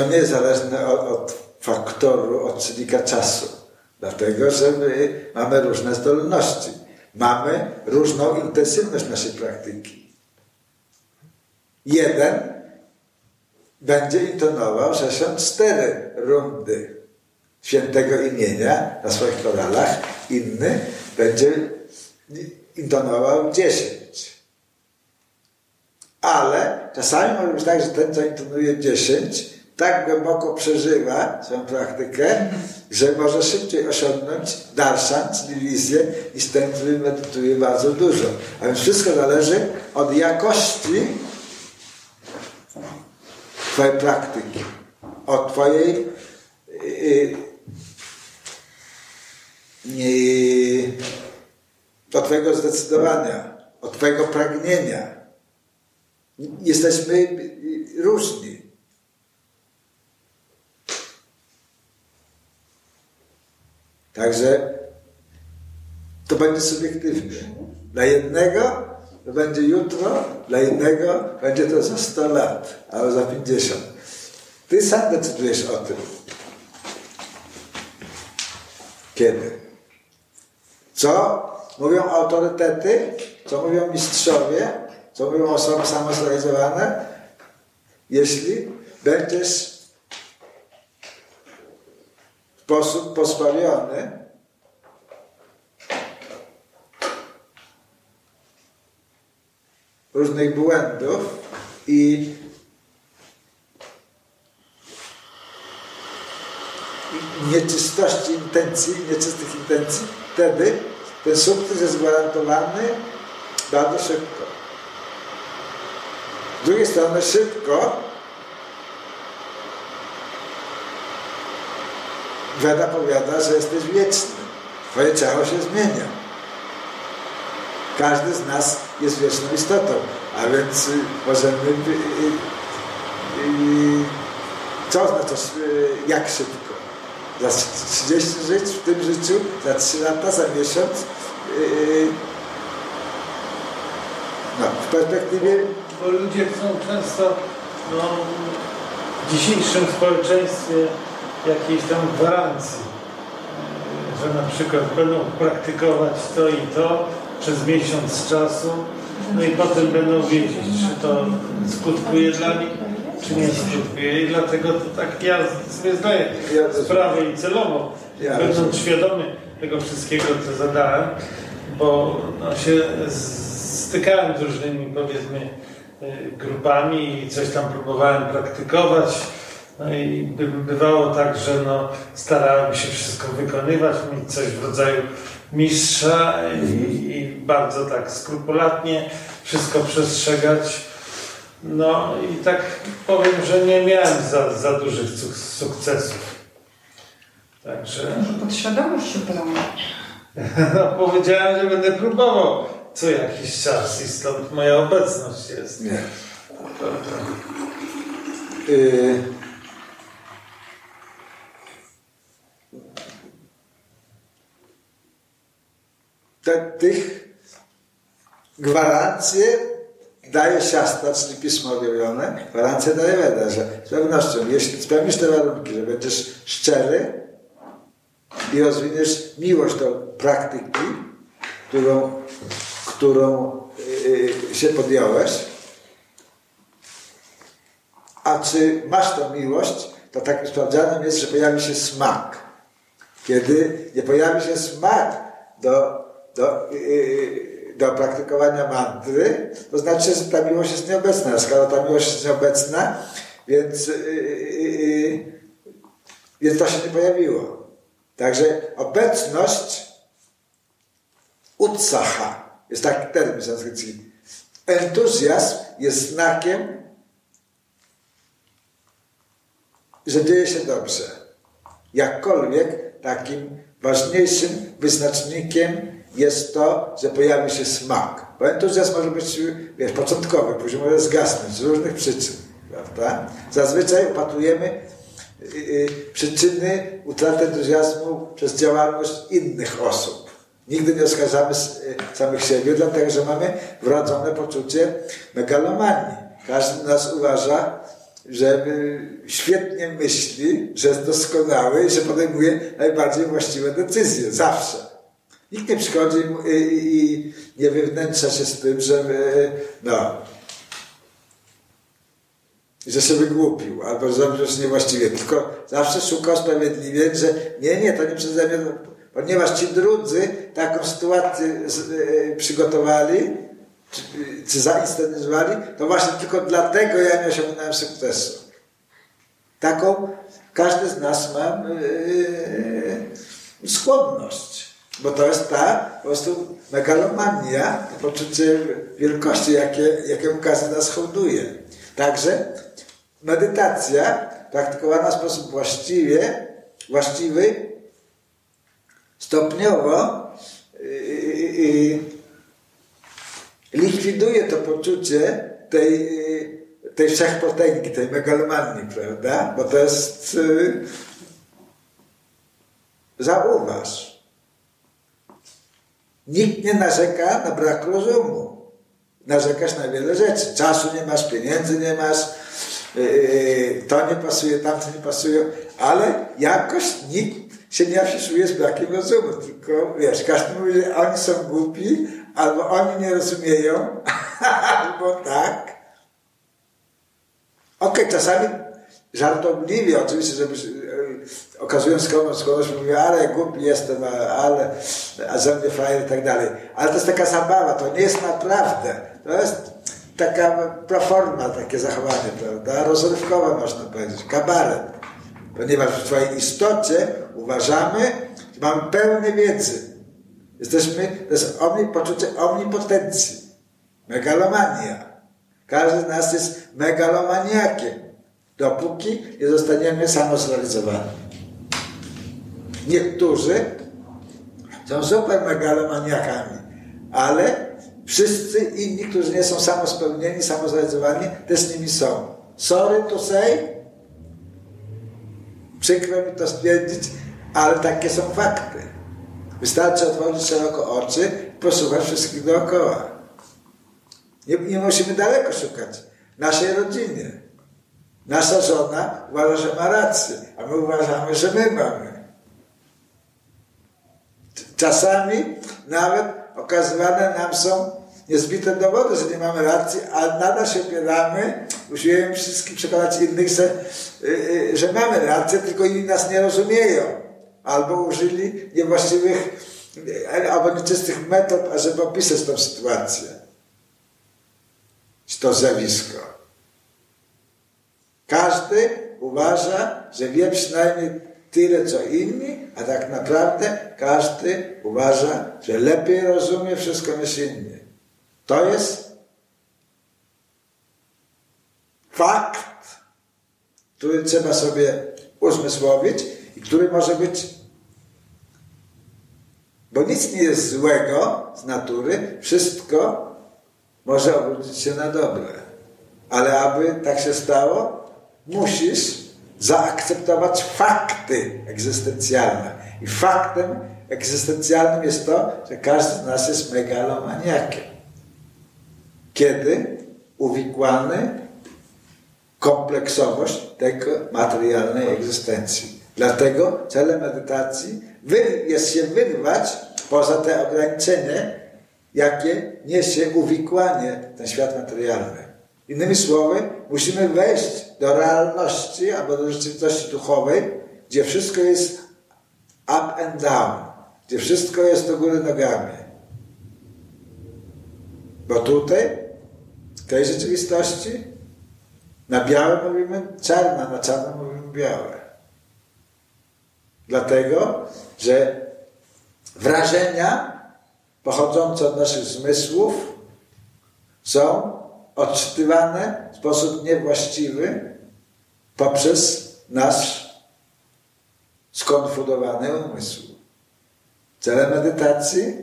to nie jest zależne od, od faktoru, od czynnika czasu. Dlatego, że my mamy różne zdolności. Mamy różną intensywność naszej praktyki. Jeden będzie intonował 64 rundy świętego imienia na swoich koralach, inny będzie intonował 10. Ale czasami może być tak, że ten, co intonuje 10, tak głęboko przeżywa swoją praktykę, że może szybciej osiągnąć darszan, czyli wizję, niż ten, który medytuje bardzo dużo. A więc wszystko zależy od jakości Twojej praktyki, od Twojej yy, yy, od Twojego zdecydowania, od Twojego pragnienia. Jesteśmy różni. Także to będzie subiektywne. Dla jednego to będzie jutro, dla innego będzie to za 100 lat, albo za 50. Ty sam decydujesz o tym. Kiedy? Co mówią autorytety? Co mówią mistrzowie? Co mówią osoby samozrealizowane? Jeśli będziesz w sposób pozbawiony różnych błędów i, i nieczystości intencji, nieczystych intencji, wtedy ten sukces jest gwarantowany bardzo szybko. Z drugiej strony szybko Weda powiada, że jesteś wieczny. Twoje ciało się zmienia. Każdy z nas jest wieczną istotą, a więc y, możemy. Y, y, co oznacza jak szybko? Za 30 żyć w tym życiu, za 3 lata, za miesiąc. No, w perspektywie. Bo ludzie chcą często no, w dzisiejszym społeczeństwie jakiejś tam gwarancji, że na przykład będą praktykować to i to, przez miesiąc czasu, no i potem będą wiedzieć, czy to skutkuje dla nich, czy nie skutkuje. I dlatego to tak ja sobie zdaję sprawę i celowo, będąc świadomy tego wszystkiego, co zadałem, bo no, się stykałem z różnymi, powiedzmy, y, grupami i coś tam próbowałem praktykować. No i bywało tak, że no, starałem się wszystko wykonywać, mieć coś w rodzaju mistrza i, i bardzo tak skrupulatnie wszystko przestrzegać. No i tak powiem, że nie miałem za, za dużych sukcesów. Także. Podświadomość się broni. No, powiedziałem, że będę próbował co jakiś czas i stąd moja obecność jest. Nie. Y te, tych gwarancje daje siastra, czyli pismo objawione, gwarancje daje Weda, że z pewnością, jeśli spełnisz te warunki, że będziesz szczery i rozwiniesz miłość do praktyki, którą, którą yy, się podjąłeś, a czy masz tą miłość, to takim sprawdzianem jest, że pojawi się smak. Kiedy nie pojawi się smak do do, do praktykowania mantry, to znaczy, że ta miłość jest nieobecna. Skoro ta miłość jest nieobecna, więc, yy, więc to się nie pojawiło. Także obecność utsaha jest taki termin sanskrycki. Entuzjazm jest znakiem, że dzieje się dobrze. Jakkolwiek takim ważniejszym wyznacznikiem jest to, że pojawi się smak. Bo entuzjazm może być wiesz, początkowy, później może zgasnąć z różnych przyczyn. Prawda? Zazwyczaj upatrujemy yy, przyczyny utraty entuzjazmu przez działalność innych osób. Nigdy nie oskarżamy y, samych siebie, dlatego że mamy wrodzone poczucie megalomanii. Każdy nas uważa, że świetnie myśli, że jest doskonały i że podejmuje najbardziej właściwe decyzje. Zawsze. Nikt nie przychodzi i, nie wywnętrza się z tym, że no, że się wygłupił, albo że zrobił coś niewłaściwie, tylko zawsze szuka usprawiedliwień, że nie, nie, to nie przeze mnie, ponieważ ci drudzy taką sytuację e, przygotowali, czy, czy zainscenizowali, to właśnie tylko dlatego ja nie osiągnąłem sukcesu. Taką każdy z nas ma yy, skłonność, bo to jest ta po prostu megalomania, poczucie wielkości, jakie, jakie każdy nas hołduje. Także medytacja praktykowana w sposób właściwie, właściwy stopniowo yy, likwiduje to poczucie tej, tej wszechpotęgi, tej megalomanii, prawda? Bo to jest yy, zauważ. Nikt nie narzeka na brak rozumu. Narzekasz na wiele rzeczy. Czasu nie masz, pieniędzy nie masz, yy, to nie pasuje, tamto nie pasuje, ale jakoś nikt się nie afiszuje z brakiem rozumu, tylko wiesz, każdy mówi, że oni są głupi, albo oni nie rozumieją, albo tak. Okej, okay, czasami żartobliwie, oczywiście, żeby e, okazując komuś, komuś mówi, ale głupi jestem, ale a ze mnie i tak dalej. Ale to jest taka zabawa, to nie jest naprawdę. To jest taka proforma, takie zachowanie, prawda? Rozrywkowe można powiedzieć, kabaret. Ponieważ w swojej istocie uważamy, że mamy pełne wiedzy. Jesteśmy, to jest omni, poczucie omnipotencji. Megalomania. Każdy z nas jest megalomaniakiem, dopóki nie zostaniemy samozrealizowani. Niektórzy są super megalomaniakami, ale wszyscy inni, którzy nie są samospełnieni, samozrealizowani, też nimi są. Sorry to say, przykro mi to stwierdzić, ale takie są fakty. Wystarczy otworzyć szeroko oczy i posłuchać wszystkich dookoła. Nie, nie musimy daleko szukać. Naszej rodzinie. Nasza żona uważa, że ma rację, a my uważamy, że my mamy. Czasami nawet okazywane nam są niezbite dowody, że nie mamy racji, a nadal się opieramy, usiłujemy wszystkich przekonać innych, że, yy, że mamy rację, tylko inni nas nie rozumieją. Albo użyli niewłaściwych albo nieczystych metod, ażeby opisać tą sytuację. To zjawisko. Każdy uważa, że wie przynajmniej tyle, co inni, a tak naprawdę każdy uważa, że lepiej rozumie wszystko niż inni. To jest fakt, który trzeba sobie uzmysłowić i który może być, bo nic nie jest złego z natury, wszystko może obrócić się na dobre. Ale aby tak się stało, musisz zaakceptować fakty egzystencjalne. I faktem egzystencjalnym jest to, że każdy z nas jest megalomaniakiem kiedy uwikłany kompleksowość tego materialnej egzystencji. Dlatego celem medytacji jest się wyrwać poza te ograniczenie, jakie niesie uwikłanie w ten świat materialny. Innymi słowy, musimy wejść do realności albo do rzeczywistości duchowej, gdzie wszystko jest up and down, gdzie wszystko jest do góry nogami. Bo tutaj tej rzeczywistości na białe mówimy czarna, na czarno mówimy białe. Dlatego, że wrażenia pochodzące od naszych zmysłów są odczytywane w sposób niewłaściwy poprzez nasz skonfudowany umysł. Celem medytacji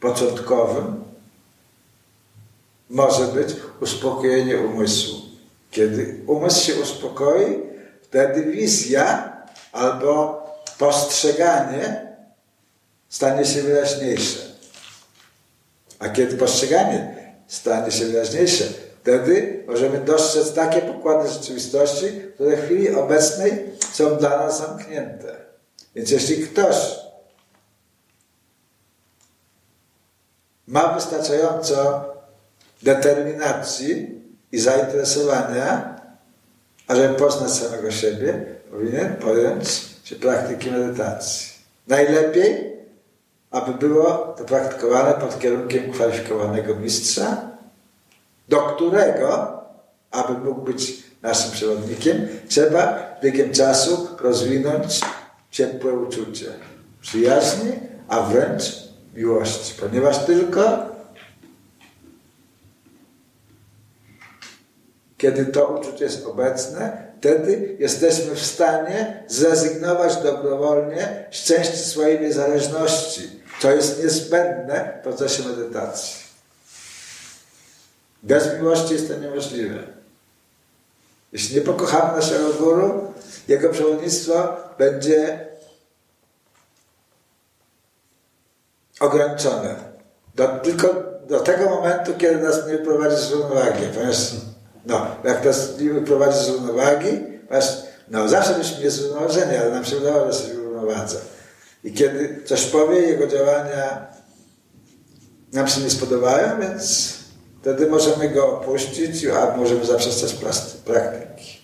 początkowym może być uspokojenie umysłu. Kiedy umysł się uspokoi, wtedy wizja albo postrzeganie stanie się wyraźniejsze. A kiedy postrzeganie stanie się wyraźniejsze, Wtedy możemy dostrzec takie pokłady rzeczywistości, które w chwili obecnej są dla nas zamknięte. Więc jeśli ktoś ma wystarczająco determinacji i zainteresowania, ażeby poznać samego siebie, powinien podjąć się praktyki medytacji. Najlepiej, aby było to praktykowane pod kierunkiem kwalifikowanego mistrza, do którego, aby mógł być naszym przewodnikiem, trzeba biegiem czasu rozwinąć ciepłe uczucie przyjaźni, a wręcz miłości, ponieważ tylko kiedy to uczucie jest obecne, wtedy jesteśmy w stanie zrezygnować dobrowolnie z części swojej niezależności, co jest niezbędne w procesie medytacji. Bez miłości jest to niemożliwe. Jeśli nie pokochamy naszego guru, jego przewodnictwo będzie ograniczone. Do, tylko do tego momentu, kiedy nas nie wyprowadzi z równowagi. Ponieważ, no, jak nas nie wyprowadzi z równowagi, ponieważ, no, zawsze byśmy niezrównoważeni, ale nam się udało, że jesteśmy w równowadze. I kiedy coś powie, jego działania nam się nie spodobają, więc wtedy możemy go opuścić, a możemy zaprzestać praktyki.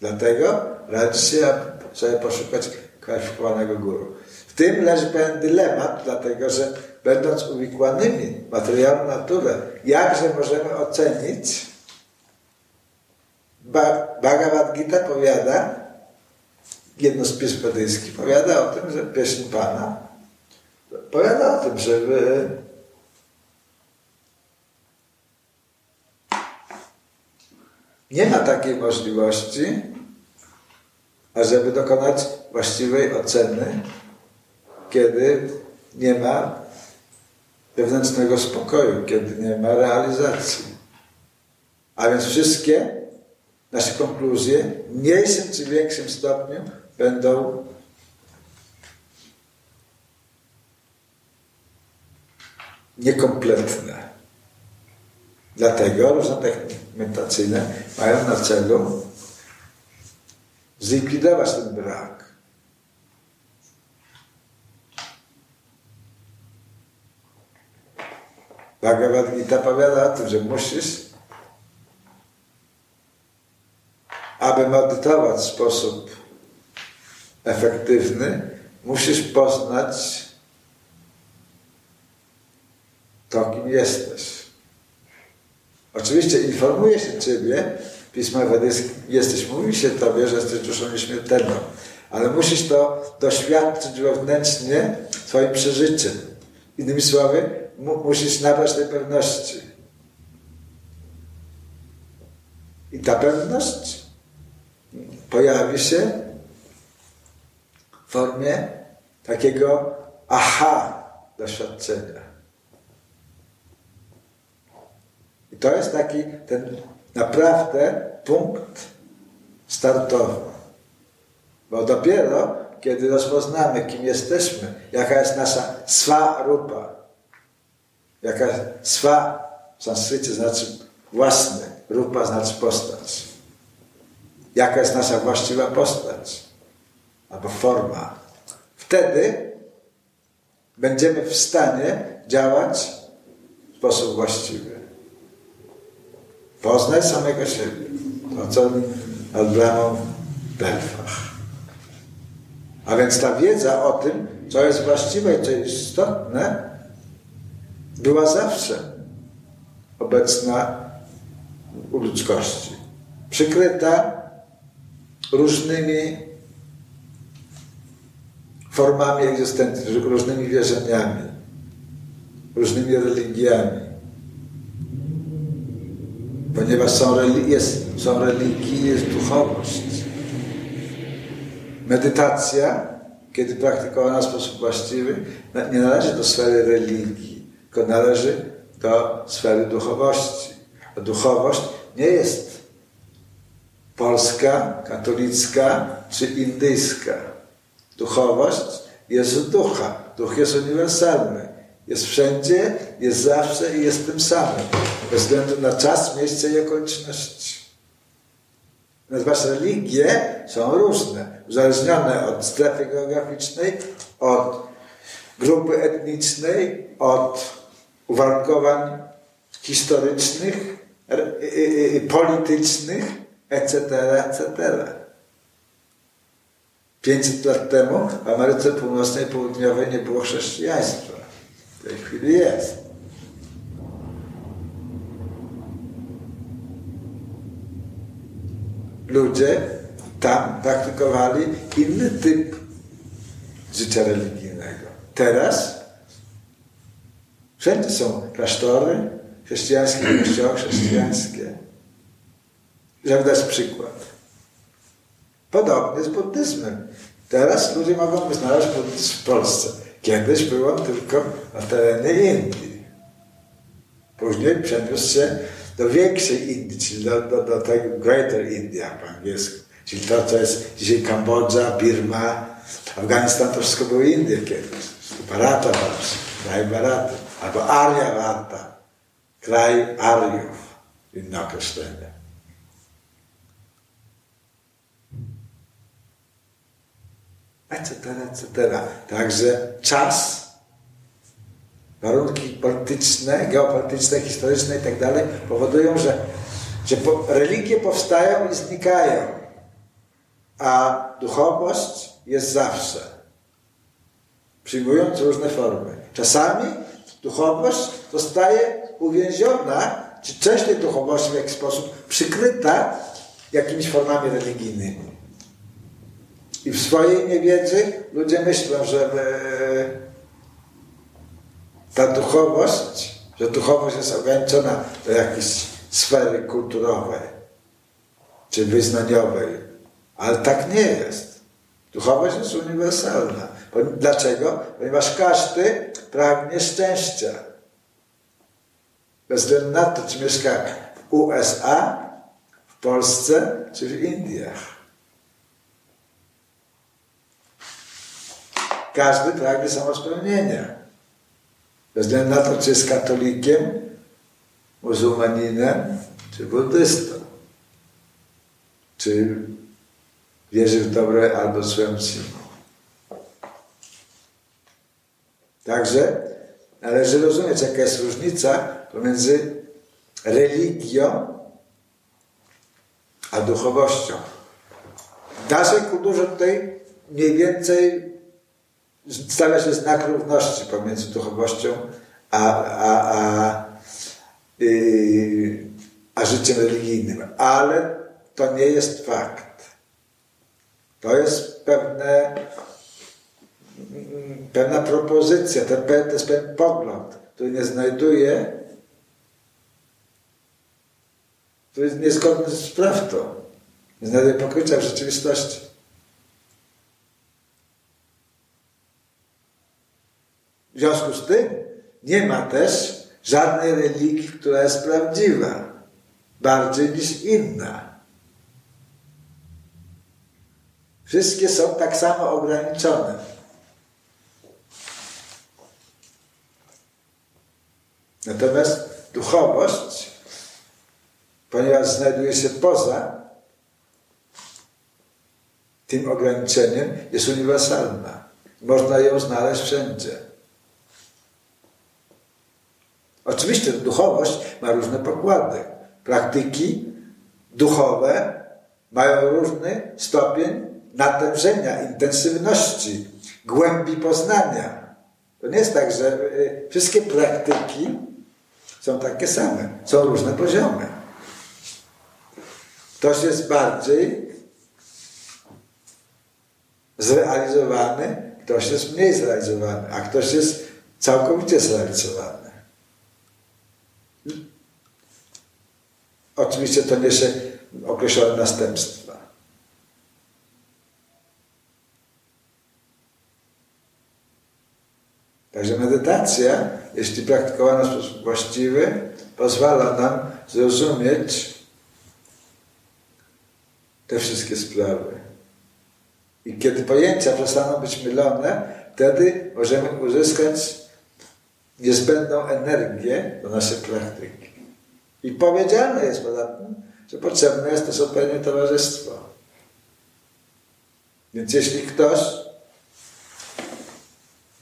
Dlatego radzi się, sobie poszukać kwalifikowanego guru. W tym leży pewien dylemat, dlatego że będąc uwikłanymi w materialną naturę, jakże możemy ocenić Bhagavad Gita powiada, jedno z pism buddyjskich powiada o tym, że pieśń Pana powiada o tym, że nie ma takiej możliwości, ażeby dokonać właściwej oceny, kiedy nie ma wewnętrznego spokoju, kiedy nie ma realizacji. A więc wszystkie nasze konkluzje w mniejszym czy większym stopniu będą niekompletne. Dlatego różne techniki medytacyjne mają na celu zlikwidować ten brak. Bhagavad Gita powiada o tym, że musisz, aby medytować w sposób efektywny, musisz poznać to, kim jesteś. Oczywiście informuje się Ciebie, Wedyjskie, jesteś, mówi się Tobie, że jesteś duszą nieśmiertelną, ale musisz to doświadczyć wewnętrznie swoim przeżyciem. Innymi słowy, mu, musisz nabrać tej pewności. I ta pewność pojawi się w formie takiego aha doświadczenia. I to jest taki ten naprawdę punkt startowy. Bo dopiero, kiedy rozpoznamy, kim jesteśmy, jaka jest nasza swa rupa, jaka swa w sanskrycie znaczy własny, rupa znaczy postać. Jaka jest nasza właściwa postać albo forma. Wtedy będziemy w stanie działać w sposób właściwy. Poznaj samego siebie. To co Abrahamą w Delfach. A więc ta wiedza o tym, co jest właściwe i co jest istotne, była zawsze obecna u ludzkości. Przykryta różnymi formami egzystencji, różnymi wierzeniami, różnymi religiami ponieważ są, jest, są religii, jest duchowość. Medytacja, kiedy praktykowana w sposób właściwy, nie należy do sfery religii, tylko należy do sfery duchowości. A duchowość nie jest polska, katolicka czy indyjska. Duchowość jest z ducha. Duch jest uniwersalny. Jest wszędzie, jest zawsze i jest tym samym. Bez względu na czas, miejsce i okoliczności. Natomiast religie są różne, uzależnione od strefy geograficznej, od grupy etnicznej, od uwarunkowań historycznych, politycznych, etc., etc. 500 lat temu w Ameryce Północnej i Południowej nie było chrześcijaństwa. W tej chwili jest. Ludzie tam praktykowali inny typ życia religijnego. Teraz wszędzie są klasztory chrześcijańskie, kościoły chrześcijańskie. Żeby dać przykład. Podobnie z buddyzmem. Teraz ludzie mogą znaleźć buddyzm w Polsce. Kiedyś było tylko na terenie Indii. Później przeniósł się do większej Indii, czyli do, do, do tego Greater India po angielsku. Czyli to, co jest dzisiaj Kambodża, Birma, Afganistan, to wszystko były Indie kiedyś. Barata właśnie, kraj Baraty. Albo Aryavata, kraj Aryów, inne określenie. Etc., etc. Także czas, warunki polityczne, geopolityczne, historyczne itd. Tak powodują, że, że religie powstają i znikają, a duchowość jest zawsze, przyjmując różne formy. Czasami duchowość zostaje uwięziona, czy część tej duchowości w jakiś sposób przykryta jakimiś formami religijnymi. I w swojej niewiedzy ludzie myślą, że e, ta duchowość, że duchowość jest ograniczona do jakiejś sfery kulturowej czy wyznaniowej. Ale tak nie jest. Duchowość jest uniwersalna. Dlaczego? Ponieważ każdy pragnie szczęścia. Bez względu na to, czy mieszka w USA, w Polsce czy w Indiach. Każdy pragnie samospełnienia. Bez względu na to, czy jest katolikiem, muzułmaninem, czy buddystą. Czy wierzy w dobre albo złe Także należy rozumieć, jaka jest różnica pomiędzy religią a duchowością. W naszej kulturze tutaj mniej więcej stawia się znak równości pomiędzy duchowością a, a, a, yy, a życiem religijnym. Ale to nie jest fakt. To jest pewne, pewna propozycja, to, to jest pewien pogląd, który nie znajduje, który jest niezgodny z prawdą. Nie znajduje pokrycia w rzeczywistości. Związku z tym nie ma też żadnej religii, która jest prawdziwa, bardziej niż inna. Wszystkie są tak samo ograniczone. Natomiast duchowość, ponieważ znajduje się poza tym ograniczeniem, jest uniwersalna. Można ją znaleźć wszędzie. Oczywiście duchowość ma różne pokłady. Praktyki duchowe mają różny stopień natężenia, intensywności, głębi poznania. To nie jest tak, że y, wszystkie praktyki są takie same. Są różne poziomy. Ktoś jest bardziej zrealizowany, ktoś jest mniej zrealizowany, a ktoś jest całkowicie zrealizowany. Oczywiście to niesie określone następstwa. Także medytacja, jeśli praktykowana w sposób właściwy, pozwala nam zrozumieć te wszystkie sprawy. I kiedy pojęcia przestaną być mylone, wtedy możemy uzyskać niezbędną energię do naszej praktyki. I powiedziane jest poza tym, że potrzebne jest też odpowiednie towarzystwo. Więc jeśli ktoś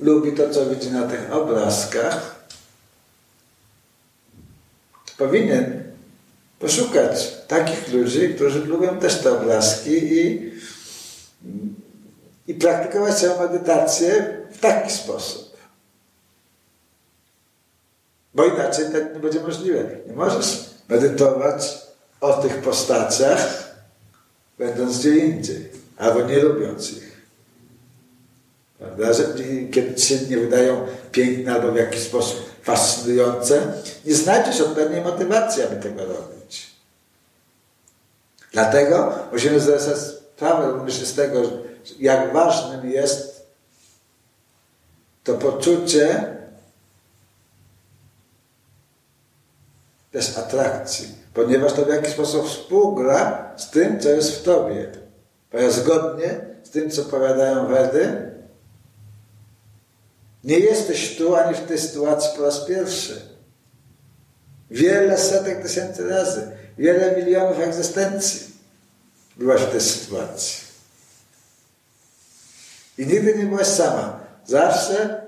lubi to, co widzi na tych obrazkach, powinien poszukać takich ludzi, którzy lubią też te obrazki i, i praktykować swoją medytację w taki sposób. Bo inaczej tak nie będzie możliwe. Nie możesz medytować o tych postaciach, będąc gdzie indziej, albo nie lubiąc ich. Prawda? Że kiedy się nie wydają piękne albo w jakiś sposób fascynujące, nie znajdziesz odpowiedniej motywacji, aby tego robić. Dlatego musimy zdać sobie sprawę również z tego, jak ważnym jest to poczucie też atrakcji, ponieważ to w jakiś sposób współgra z tym, co jest w tobie. Ponieważ zgodnie z tym, co powiadają Wedy, nie jesteś tu ani w tej sytuacji po raz pierwszy. Wiele setek tysięcy razy, wiele milionów egzystencji byłaś w tej sytuacji. I nigdy nie byłaś sama. Zawsze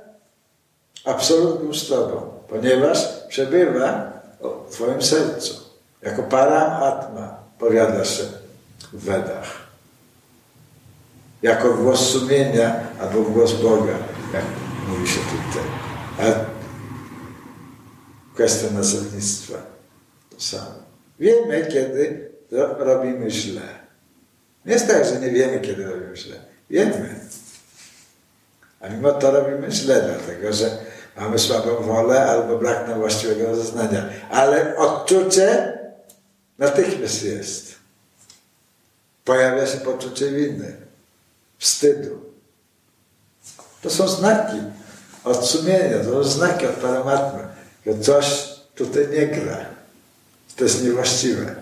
absolut z Tobą, ponieważ przebywa w Twoim sercu. Jako param atma powiada się w Wedach. Jako głos sumienia albo głos Boga, jak mówi się tutaj. A kwestia nazewnictwa to samo. Wiemy, kiedy robimy źle. Nie jest tak, że nie wiemy, kiedy robimy źle. Wiemy. A mimo to robimy źle, dlatego że mamy słabą wolę albo brak nam właściwego rozeznania. Ale odczucie natychmiast jest. Pojawia się poczucie winy, wstydu. To są znaki od sumienia, to są znaki od paramatmy, że coś tutaj nie gra. To jest niewłaściwe.